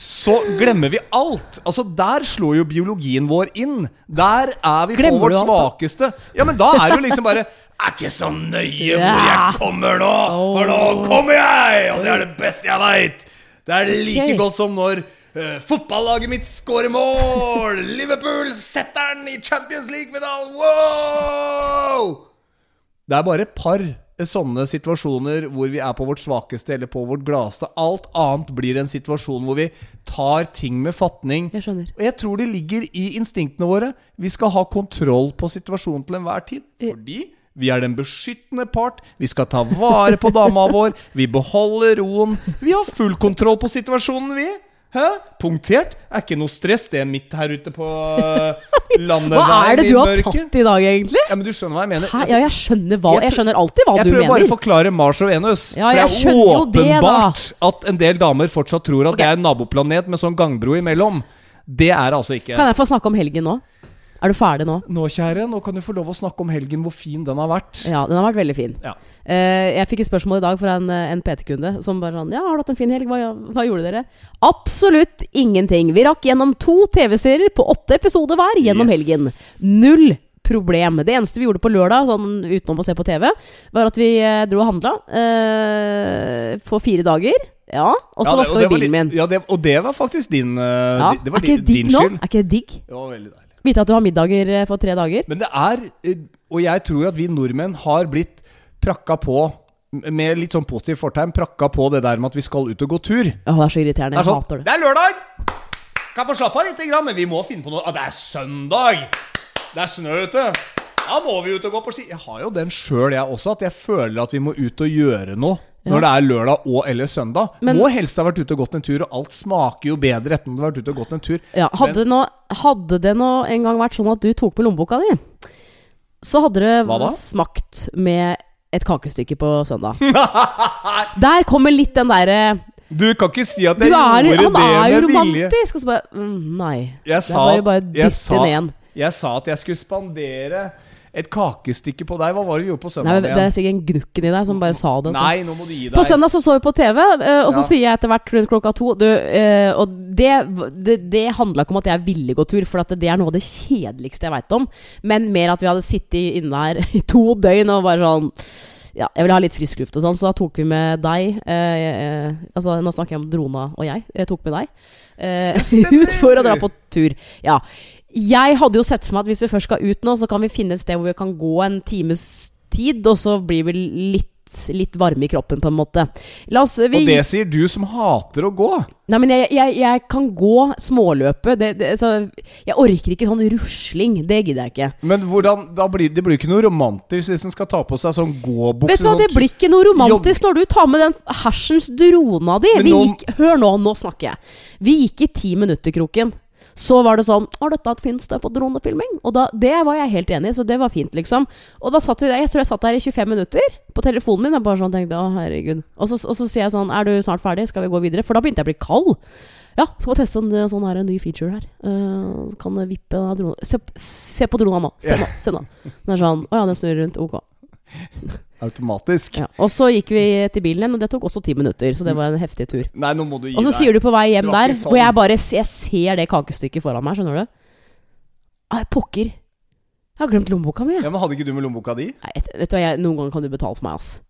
Så glemmer vi alt. Altså Der slår jo biologien vår inn. Der er vi Glemmer på vårt svakeste. Ja, men da er det jo liksom bare Er ikke så nøye hvor jeg kommer nå, for nå kommer jeg! Og det er det beste jeg veit. Det er like okay. godt som når uh, fotballaget mitt scorer mål! Liverpool setter den i Champions League-finalen! Wow! Det er bare et par sånne situasjoner hvor vi er på vårt svakeste eller på vårt gladeste. Alt annet blir en situasjon hvor vi tar ting med fatning. Jeg skjønner. Og jeg tror det ligger i instinktene våre. Vi skal ha kontroll på situasjonen til enhver tid. Fordi vi er den beskyttende part. Vi skal ta vare på dama vår. Vi beholder roen. Vi har full kontroll på situasjonen, vi. Hæ? Punktert. Er ikke noe stress. Det er midt her ute på landet. Hva er det du har tatt i dag, egentlig? Ja, men du skjønner hva jeg mener. Hæ? Altså, Ja, jeg skjønner hva Jeg Jeg skjønner alltid hva jeg du prøver bare å forklare Mars og Venus. Ja, for jeg det er jo det, åpenbart at en del damer fortsatt tror at okay. det er en naboplanet med sånn gangbro imellom. Det er altså ikke. Kan jeg få snakke om helgen nå? Er du ferdig nå? Nå, kjære, nå kan du få lov å snakke om helgen, hvor fin den har vært. Ja, den har vært veldig fin. Ja. Eh, jeg fikk et spørsmål i dag fra en, eh, en PT-kunde som bare sånn Ja, har du hatt en fin helg? Hva, hva gjorde dere? Absolutt ingenting. Vi rakk gjennom to TV-serier på åtte episoder hver gjennom Yes. helgen. Null problem. Det eneste vi gjorde på lørdag, sånn utenom å se på TV, var at vi eh, dro og handla eh, for fire dager. Ja, og så Ja, vaska vi bilen min. Ja, det, og det var faktisk din uh, Ja, det, det var er din, din skyld. Er ikke det digg? Det var veldig deilig. Vite at du har middager eh, for tre dager? Men det er eh, Og jeg tror at vi nordmenn har blitt prakka på med litt sånn positivt fortegn, prakka på det der med at vi skal ut og gå tur. Det Åh, det er så irriterende. Jeg Jeg sånn hater det. Det er lørdag! Kan få slappe av litt, men vi må finne på noe. Ah, det er søndag! Det er snø ute! Da må vi ut og gå på ski. Jeg har jo den sjøl, jeg også, at jeg føler at vi må ut og gjøre noe. Når det er lørdag og eller søndag. Men- må helst ha vært ute og gått en tur, og alt smaker jo bedre etter at du har vært ute og gått en tur. Ja, hadde, nå, hadde det nå en gang vært sånn at du tok med lommeboka di, så hadde det smakt med et kakestykke på søndag. Der kommer litt den derre Du kan ikke si at jeg er, gjorde Han er jo det med vilje. romantisk! Og så bare mm, Nei. Jeg Det sa, er bare, jeg, dytte sa, den jeg sa at jeg skulle spandere Et kakestykke på deg. Hva var det vi gjorde på søndag? Nei, Det er sikkert en gnukken i deg som bare sa det. Så. Nei, nå må du gi deg. På søndag så så vi på TV, eh, og så Ja. sier jeg etter hvert rundt klokka to du, eh, Og det, det, det handla ikke om at jeg ville gå tur, for at det er noe av det kjedeligste jeg veit om. Men mer at vi hadde sittet inne her i to døgn og bare sånn ja, jeg ville ha litt frisk luft og sånn, så da tok vi med deg eh, eh, Altså, nå snakker jeg om Drona og jeg. Jeg tok med deg eh, ut for å dra på tur. Ja. Jeg hadde jo sett for meg at hvis vi først skal ut nå, så kan vi finne et sted hvor vi kan gå en times tid, og så blir vi litt, litt varme i kroppen, på en måte. Oss vi, Og det sier du som hater å gå. Nei, men jeg, jeg, jeg kan gå småløpet. Det, det, altså, jeg orker ikke sånn rusling. Det gidder jeg ikke. Men hvordan, da blir, det blir ikke noe romantisk hvis en skal ta på seg sånn gåbukse. Vet du hva, sånn Det blir ikke noe romantisk når du tar med den hersens drona di. Vi nå- gikk, hør nå, nå snakker jeg. Vi gikk i ti minutter, Kroken. Så var det sånn Har dette et fint sted for dronefilming? Og da, det var jeg helt enig i, så det var fint, liksom. Og da satt vi der, jeg tror jeg satt der i 25 minutter på telefonen min. Jeg bare sånn tenkte å herregud. Og så, og så sier jeg sånn Er du snart ferdig? Skal vi gå videre? For da begynte jeg å bli kald. Ja, skal vi teste en sånn her, en ny feature her. Uh, kan vippe dronen se, se på drona nå. Se nå. Se nå. Den er sånn Å ja, den snurrer rundt. Ok. Automatisk. Ja. Og så gikk vi til bilen igjen, og det tok også ti minutter. Så det var en heftig tur. Nei, nå må du gi Og så sier du på vei hjem der, sånn. hvor jeg bare jeg ser det kakestykket foran meg, skjønner du? Ai, pokker. Jeg har glemt lommeboka mi. jeg. Ja, men Hadde ikke du med lommeboka di? Nei, et- vet du hva, jeg, Noen ganger kan du betale for meg, ass.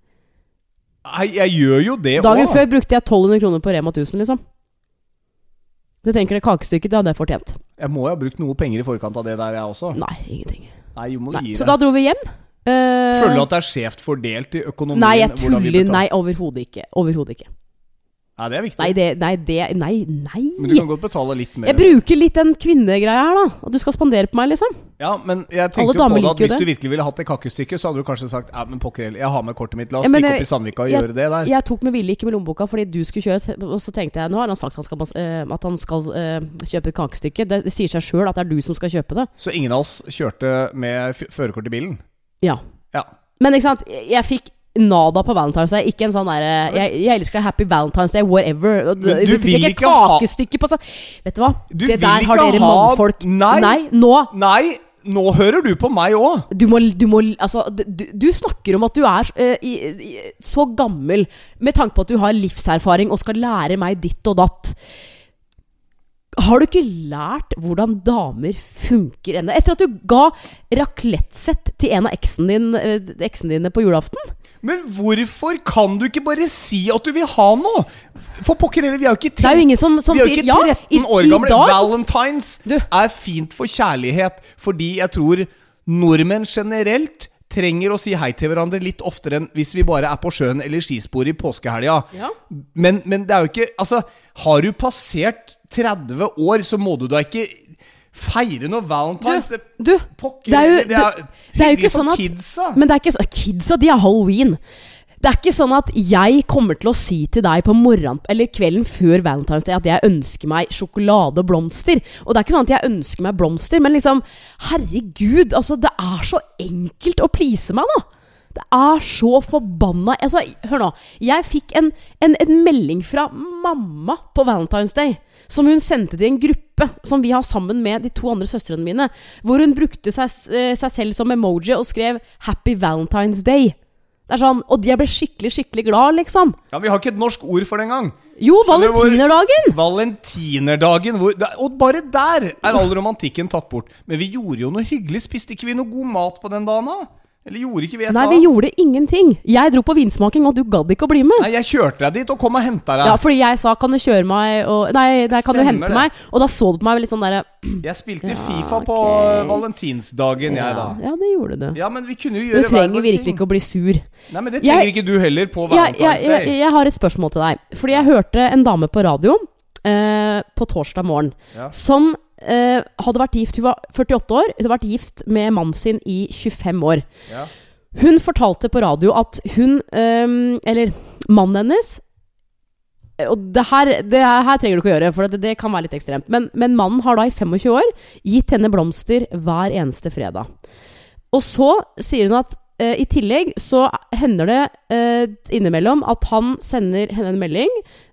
Nei, jeg gjør jo det. Dagen før brukte jeg 1200 kroner på Rema 1000, liksom. Du tenker det kakestykket, det hadde jeg fortjent. Jeg må jo ha brukt noe penger i forkant av det der, jeg også. Nei, ingenting. Nei, jo må Nei. gi Så deg. da dro vi hjem. Eh, Føler du at det er skjevt fordelt i økonomien? Nei, jeg tuller. Nei, overhodet ikke. Overhodet ikke. Nei, det er viktig. Nei, det Nei, det Nei, nei. Men du kan godt betale litt mer. Jeg bruker litt den kvinnegreia her, da. Og du skal spandere på meg, liksom. Ja, men jeg tenkte jo på det at hvis det. du virkelig ville hatt det kakestykket, så hadde du kanskje sagt Ja, men pokker heller, jeg har med kortet mitt, la oss Ja, stikke opp i Sandvika og jeg- gjøre det der. Jeg tok med vilje ikke med lommeboka fordi du skulle kjøre, og så tenkte jeg nå har han sagt han skal, eh, at han skal eh, kjøpe et kakestykke. Det, det sier seg sjøl at det er du som skal kjøpe det. Så ingen av oss kjørte med førerkort i bilen? Ja. Ja. Men ikke sant, jeg, fikk nada på Valentine's Day. Ikke en sånn derre jeg, jeg elsker deg, Happy Valentine's Day, whatever. Men du fikk ikke et kakestykke på sånn. Vet du hva? Du det der har dere ha- mannfolk Nei. nå Nei, nå hører du på meg òg! du må, du må Altså, du, du snakker om at du er uh, i, i, så gammel med tanke på at du har livserfaring og skal lære meg ditt og datt. Har du ikke lært hvordan damer funker ennå? Etter at du ga raclette-sett til en av eksene din, eksen dine på julaften? Men hvorfor kan du ikke bare si at du vil ha noe? For pokker heller, vi er jo ikke Det er jo som, som vi er jo sier ikke ja. 13 år gamle. Valentines Du. er fint for kjærlighet, fordi jeg tror nordmenn generelt trenger å si hei til hverandre litt oftere enn hvis vi bare er på sjøen eller skispor i påskehelga. Ja. Men, men det er jo ikke Altså, har du passert 30 år, så må du da ikke feire noe valentines. Du, du Pokker det er jo- det er, det- det er jo ikke sånn at- kidsa. Men det er ikke sånn Kidsa, de har halloween. Det er ikke sånn at jeg kommer til å si til deg på morgenen Eller kvelden før Valentine's Day at jeg ønsker meg sjokolade og blomster. Og det er ikke sånn at jeg ønsker meg blomster, men liksom Herregud, altså, det er så enkelt å please meg, da. Det er så forbanna altså, Hør nå. Jeg fikk en, en, en melding fra mamma på Valentine's Day. Som hun sendte til en gruppe som vi har sammen med de to andre søstrene mine. Hvor hun brukte seg, eh, seg selv som emoji og skrev 'Happy Valentine's Day'. Det er sånn, Og jeg ble skikkelig, skikkelig glad, liksom. Ja, Vi har ikke et norsk ord for det engang. Jo, valentinerdagen! hvor- valentinerdagen! Valentinerdagen hvor, Og bare der er all romantikken tatt bort. Men vi gjorde jo noe hyggelig. Spiste ikke vi noe god mat på den dagen, da? Eller gjorde ikke vi et Nei, vi gjorde ingenting. Jeg dro på vinsmaking, og du gadd ikke å bli med. Nei, jeg kjørte deg dit og kom og henta deg. Ja, fordi jeg sa 'kan du kjøre meg' og Nei, nei kan du hente det. meg? Og da så du på meg litt sånn derre Jeg spilte Ja, Fifa på okay. valentinsdagen, jeg, da. ja, ja, det gjorde du. Ja, men vi kunne jo gjøre Du trenger virkelig ting. ikke å bli sur. Nei, men det Jeg- trenger ikke du heller på Jeg, jeg, jeg, Day. jeg har et spørsmål til deg. Fordi jeg hørte en dame på radio eh, på torsdag morgen Ja. som eh, hadde vært gift Hun var 48 år. Hun hadde vært gift med mannen sin i 25 år. Ja. Hun fortalte på radio at hun eh, Eller mannen hennes eh, og det her, det her trenger du ikke å gjøre, for det, det kan være litt ekstremt. Men, men mannen har da i 25 år gitt henne blomster hver eneste fredag. Og så sier hun at eh, i tillegg så hender det eh, innimellom at han sender henne en melding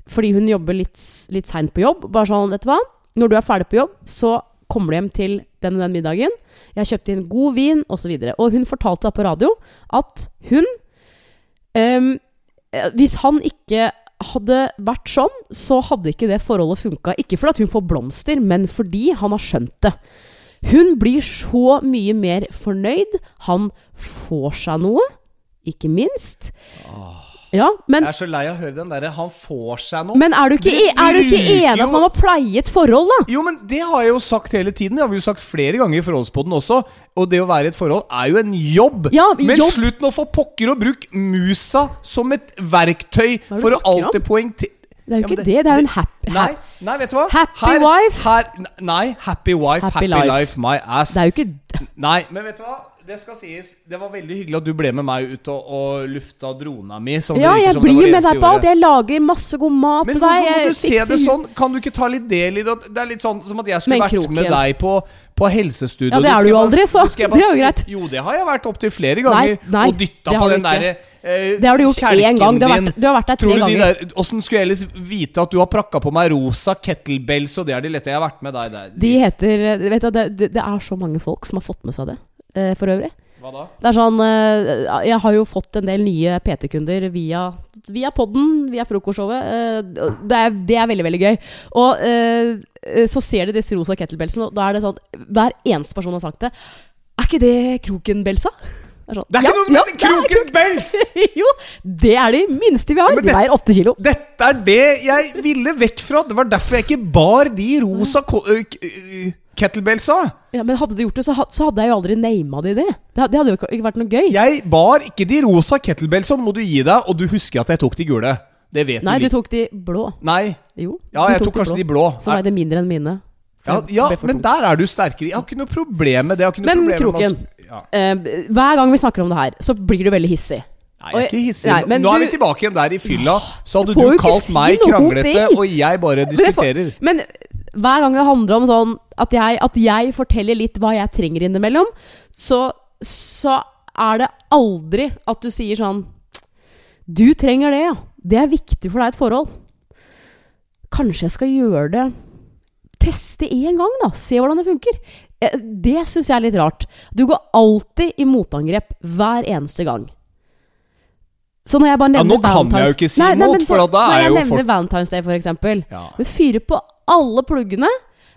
fordi hun jobber litt, litt seint på jobb. Bare sånn, vet du hva. Når du er ferdig på jobb, så kommer du hjem til den og den middagen. Jeg har kjøpt inn god vin, osv. Og, så og hun fortalte da på radio at hun eh, Hvis han ikke hadde vært sånn, så hadde ikke det forholdet funka. Ikke fordi hun får blomster, men fordi han har skjønt det. Hun blir så mye mer fornøyd. Han får seg noe, ikke minst. Ja, men, Jeg er så lei av å høre den derre 'han får seg noe'. men er du ikke, Det er du ikke enig at man må pleie et forhold, da? Jo, men det har jeg jo sagt hele tiden. Det har vi jo sagt flere ganger i Forholdspodden også. Og det å være i et forhold er jo en jobb. Ja, men jobb. slutt nå for pokker å bruke musa som et verktøy er for å alltid poengtere Det er jo Ja, det, ikke det. Det er jo en happy Nei, nei, vet du hva? Happy wife? Her, nei, happy wife, happy, Happy life. life. my ass. Det er jo ikke Nei, men vet du hva? Det skal sies. Det var veldig hyggelig at du ble med meg ut og, og lufta drona mi. som Ja, jeg som blir med deg på alt. Jeg lager masse god mat til deg. hvorfor må du se det sånn? Kan du ikke ta litt del i det? Det er litt sånn som at jeg skulle Men vært kroken. med deg på, på helsestudio. Ja, det er du jo aldri, så så det er jo greit. Jo, det har jeg vært opptil flere ganger. nei, og dytta på den derre eh, Det har du gjort én gang. Du har, vært, du har vært der tre ganger. de Åssen skulle jeg ellers vite at du har prakka på meg rosa kettlebells, og det er de lette jeg har vært med deg der? De heter Vet du, det, det er så mange folk som har fått med seg det, eh, for øvrig. Hva da? Det er sånn eh, Jeg har jo fått en del nye PT-kunder via, via podden, via frokostshowet. eh, det, er, det er veldig, veldig gøy. Og eh, så ser de disse rosa kettlebellsene, og da er det sånn Hver eneste person har sagt det. Er ikke det krokenbelsa? Det er, sånn, Det er ikke noe som heter Kroken Bells! jo, det er de minste vi har. men De det- veier åtte kilo. Dette er det jeg ville vekk fra. Det var derfor jeg ikke bar de rosa ko- ø, k- ø, kettlebellsa. Ja, men hadde du gjort det, så, hadde jeg jo aldri nama de det. Det, hadde jo ikke- vært noe gøy. Jeg bar ikke de rosa kettlebellsene, må du gi deg. Og du husker at jeg tok de gule. Det vet Nei, du. du tok de blå. Nei. Jo. Ja, jeg tok kanskje de blå. Som veide mindre enn mine. Ja, ja men der er du sterkere. Jeg har ikke noe problem med det. Men med kroken. Ja. Eh, hver gang vi snakker om det her, så blir du veldig hissig. Nei, jeg er ikke hissig. Nei, Nå er vi tilbake igjen der i fylla. Så hadde du kalt si meg kranglete, ting. og jeg bare diskuterer. Men hver gang det handler om sånn at jeg, at jeg forteller litt hva jeg trenger innimellom, så, så er det aldri at du sier sånn Du trenger det, ja. Det er viktig for deg i et forhold. Kanskje jeg skal gjøre det Teste én gang, da. Se hvordan det funker. Eh, Det syns jeg er litt rart. Du går alltid i motangrep hver eneste gang. Så når jeg bare Ja, nå kan jeg jo ikke si Nei, nei, imot, for da er Når jeg jo nevner folk- Valentine's Day, for eksempel. Ja. Men fyrer på alle pluggene.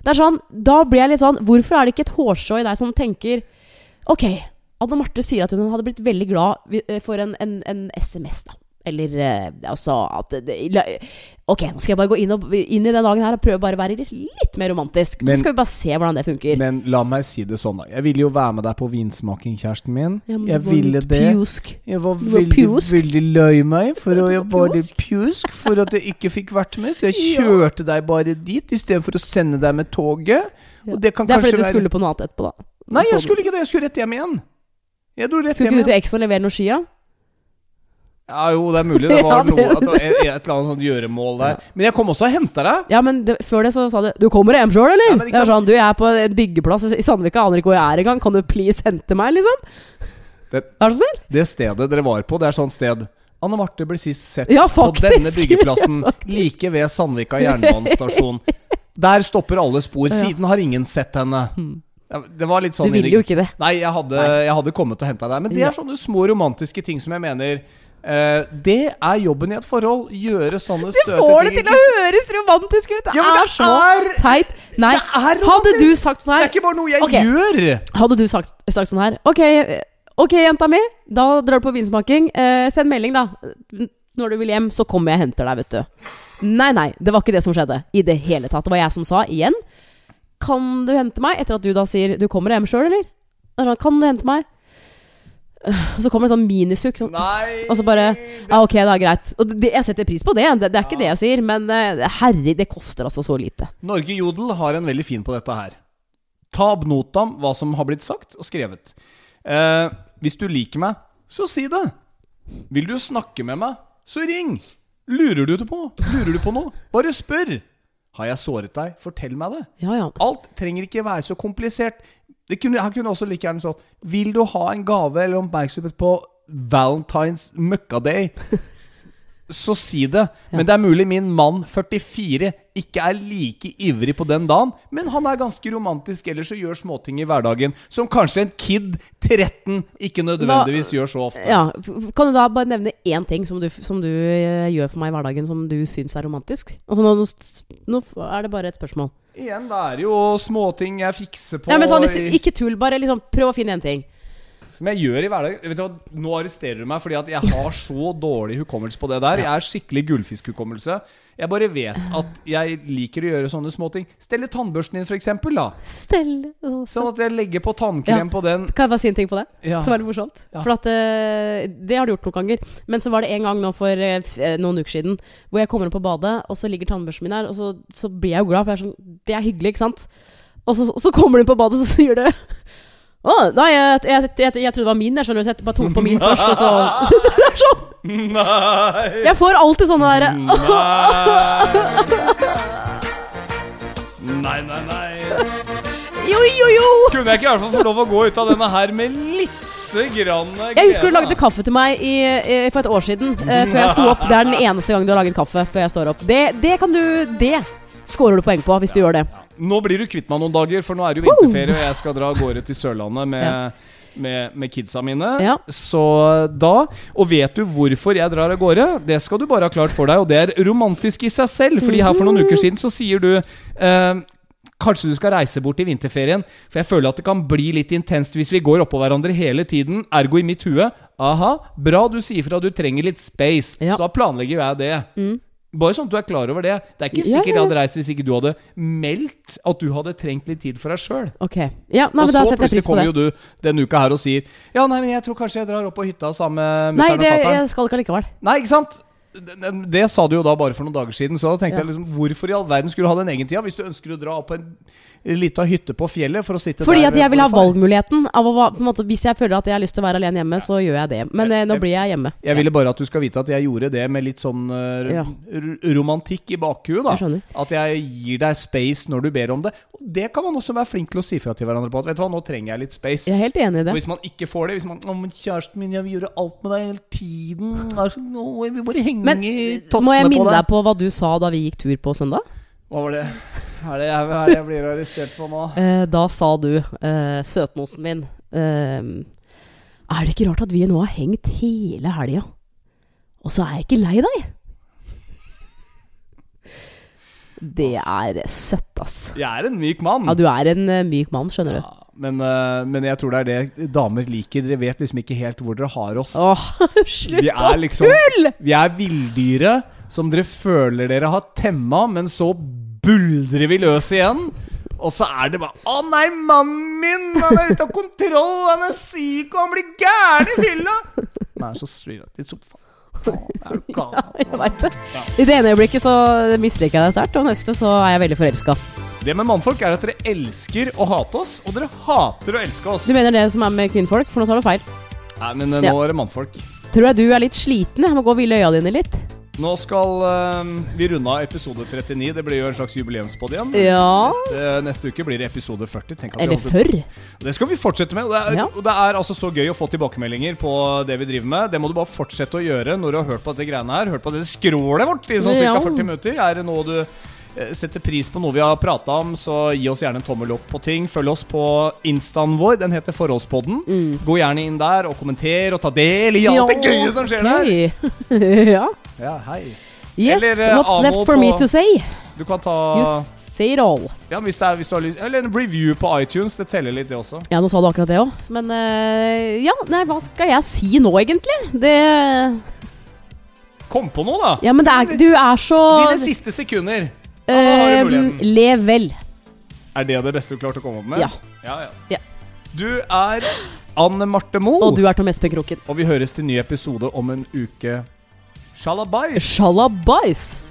Det er sånn, Da blir jeg litt sånn Hvorfor er det ikke et hårstrå i deg som tenker Ok, Anne Marte sier at hun hadde blitt veldig glad eh, for en, en, en SMS, da. Eller eh, altså at det, Ok, nå skal jeg bare gå inn, og, inn i den dagen her og prøve bare å være litt, mer romantisk. Men- så skal vi bare se hvordan det funker. Men la meg si det sånn, da. Jeg ville jo være med deg på vinsmaking, kjæresten min. Ja, jeg ville det. Pjusk. Jeg var veldig, pjusk. veldig lei meg for å jeg var litt pjusk for at jeg ikke fikk vært med. Så jeg kjørte deg bare dit istedenfor å sende deg med toget. Ja. Det kan Det er fordi du være skulle på noe annet etterpå, da. Nei, jeg skulle ikke det. Jeg skulle rett hjem igjen. Jeg dro rett Skulle hjem ikke du til Exo levere noe skia? Ja, jo, det er mulig. Det var noe, det var et, et eller annet sånt gjøremål der. Men jeg kom også og henta deg. Ja, men det, før det så sa du 'Du kommer hjem sjøl, eller?' Ja, men er sånn, 'Du, jeg er på en byggeplass i Sandvika, aner ikke hvor jeg er engang. Kan du please hente meg?' liksom? Det- Vær så snill. Det stedet dere var på, det er sånn sted Anne Marte ble sist sett Ja, på denne byggeplassen Ja, like ved Sandvika jernbanestasjon. Der stopper alle spor. Siden har ingen sett henne. Det var litt sånn Du sånn ville jo ikke det. Nei, jeg hadde, jeg hadde kommet og henta deg. Men det er sånne små romantiske ting som jeg mener eh, Det er jobben i et forhold. Gjøre sånne Du søte får det til å høres romantisk ut! Det Ja, det er så er- teit. Nei, hadde du sagt sånn her Det er ikke bare noe jeg okay. gjør. Hadde du sagt, sagt sånn her Ok, jenta mi, da drar du på vinsmaking. Uh, send melding, da. Når du vil hjem, så kommer jeg og henter deg, vet du. Nei, nei, det var ikke det som skjedde. I det hele tatt. Det var jeg som sa igjen. Kan du hente meg? Etter at du da sier Du kommer hjem sjøl, eller? Er sånn, kan du hente meg? Og så kommer det sånn minisukk. Sånn. Og så bare Ja, ok, det er greit. Og det, jeg setter pris på det. Det, det er ikke det jeg sier. Men eh, herre, det koster altså så lite. Norge Jodel har en veldig fin på dette her. Ta ad notam hva som har blitt sagt og skrevet. Eh, hvis du liker meg, så si det. Vil du snakke med meg, så ring. Lurer du på, lurer du på noe? Bare spør. Har jeg såret deg? Fortell meg det. Ja, ja. Alt trenger ikke være så komplisert. Kunne, han kunne også like gjerne stått Vil du ha en gave eller oppmerksomhet på Valentines møkkaday? Så si det. Men det er mulig min mann 44 ikke er like ivrig på den dagen, men han er ganske romantisk ellers og gjør småting i hverdagen som kanskje en kid 13 ikke nødvendigvis gjør så ofte. Ja, Kan du da bare nevne én ting som du, som du eh, gjør for meg i hverdagen som du syns er romantisk? Altså nå, nå er det bare et spørsmål. Igjen, det er jo småting jeg fikser på Ja, men sånn, hvis, Ikke tull, bare liksom prøv å finne én ting. Som jeg gjør i hverdagen. Vet du Nå arresterer du meg fordi at jeg har så dårlig hukommelse på det der. Jeg er skikkelig gullfiskhukommelse. Jeg bare vet at jeg liker å gjøre sånne småting. Stelle tannbørsten din, f.eks. da. Stell Sånn at jeg legger på tannkrem Ja. på den. Kan jeg bare si en ting på det? Ja. Som er litt morsomt. Ja. For at eh, Det har du gjort noen ganger. Men så var det en gang nå for eh, eh, noen uker siden hvor jeg kommer opp på badet, og så ligger tannbørsten min her, og så, så blir jeg jo glad, for jeg er sånn, det er hyggelig, ikke sant? Og så, så kommer du inn på badet, og så sier du å, nei, jeg, jeg, jeg, jeg trodde det var min, jeg skjønner så jeg bare tok på min først, og så Det er sånn. Nei! Jeg får alltid sånne derre Nei, nei, nei. Jo, jo, jo! Kunne jeg ikke i hvert fall få lov å gå ut av denne her med litt grann Jeg husker du lagde kaffe til meg i, i, for et år siden, Uh, før jeg sto opp. Det er den eneste gangen du har laget kaffe før jeg står opp. Det, det kan du Det scorer du poeng på hvis du gjør det. Nå blir du kvitt meg noen dager, for nå er det jo vinterferie, og jeg skal dra av gårde til Sørlandet med, Ja. med, med kidsa mine. Ja. Så da Og vet du hvorfor jeg drar av gårde? Det skal du bare ha klart for deg, og det er romantisk i seg selv. Fordi her for noen uker siden så sier du eh, Kanskje du skal reise bort i vinterferien, for jeg føler at det kan bli litt intenst hvis vi går oppå hverandre hele tiden. Ergo i mitt hue Aha, bra du sier fra du trenger litt space. Ja. Så da planlegger jeg det. Mm. Bare sånn at du er klar over det. Det er ikke sikkert ja, jeg ja. hadde reist hvis ikke du hadde meldt at du hadde trengt litt tid for deg sjøl. Ok. Ja, Og så plutselig kommer jo du denne uka her og sier Ja, nei, men jeg tror kanskje jeg drar opp på hytta sammen med Nei, mutter'n det, og fatter'n. jeg skal ikke allikevel. Nei, ikke sant? Det, det, det sa du jo da bare for noen dager siden, så da tenkte Ja. jeg liksom Hvorfor i all verden skulle du ha den egen tida hvis du ønsker å dra opp på en lita hytte på fjellet for å sitte Fordi der at jeg vil ha valgmuligheten. Av å, på en måte, hvis jeg føler at jeg har lyst til å være alene hjemme, så gjør jeg det. Men jeg, nå blir jeg hjemme. Jeg ville bare at du skal vite at jeg gjorde det med litt sånn uh, Ja. romantikk i bakhuet. da Jeg. At jeg gir deg space når du ber om det. Og det kan man også være flink til å si fra til hverandre på. At vet du hva, nå trenger jeg litt space. Jeg er helt enig i Og hvis man ikke får det Hvis man Å, men kjæresten min, jeg vil gjøre alt med deg hele tiden. Nå, jeg vil bare henge Men må jeg minne deg. på hva du sa da vi gikk tur på søndag? Hva var det? Er det jeg, er det jeg blir arrestert på nå? Eh, da sa du, eh, søtnosen min eh, Er det ikke rart at vi nå har hengt hele helga, og så er jeg ikke lei deg? Det er søtt, ass. Jeg er en myk mann. Ja, du er en eh, myk mann, skjønner du. Ja, men, eh, men jeg tror det er det damer liker. Dere vet liksom ikke helt hvor dere har oss. Åh, slutt Vi å er liksom! Vi er villdyret som dere føler dere har temma, men så buldrer vi løs igjen. Og så er det bare Å nei, mannen min! Han er ute av kontroll! Han er syk, og han blir gæren i fylla! Han er så straight i sofaen. Klar? Jeg veit det. I det ene øyeblikket så misliker jeg deg sterkt, og neste så er jeg veldig forelska. Det med mannfolk er at dere elsker å hate oss, og dere hater å elske oss. Du mener det som er med kvinnfolk? For nå tar du feil. Nei, men eh, Ja. nå er det mannfolk. Tror jeg du er litt sliten? Jeg må gå og hvile øya dine litt. Nå skal eh, vi runde av episode 39. Det blir jo en slags jubileumspod igjen. Ja. Neste, neste uke blir det episode 40. Tenk at vi Eller holdt- før. Det skal vi fortsette med. Og det, er, Ja. og det er altså så gøy å få tilbakemeldinger på det vi driver med. Det må du bare fortsette å gjøre når du har hørt på dette greiene her. Hørt på det skrålet vårt i sånn Ja. 40 minutter. Er det noe du setter pris på noe vi har prata om, så gi oss gjerne en tommel opp på ting. Følg oss på instaen vår. Den heter Forholdspodden. Gå gjerne inn der og kommenter og ta del i alt det gøye som skjer der. ja. Ja, hei. Yes, Eller, eh, what's Amo left for me to say? Du kan ta You say it all. ja, hvis, er, hvis du har lyst Eller en review på iTunes. Det teller litt, det også. Ja, nå sa du akkurat det òg. Men eh, ja, nei, hva skal jeg si nå, egentlig? Det Kom på noe, da! Ja, men det er, du er så Dine siste sekunder. Ja, eh, muligheten. Lev vel. Er det det beste du klarte å komme opp med? Ja. ja, ja. Ja. Du er Anne Marte Moe, Og du er Tom Espen Kroken. og vi høres til ny episode om en uke. Shalabais! Shalabais!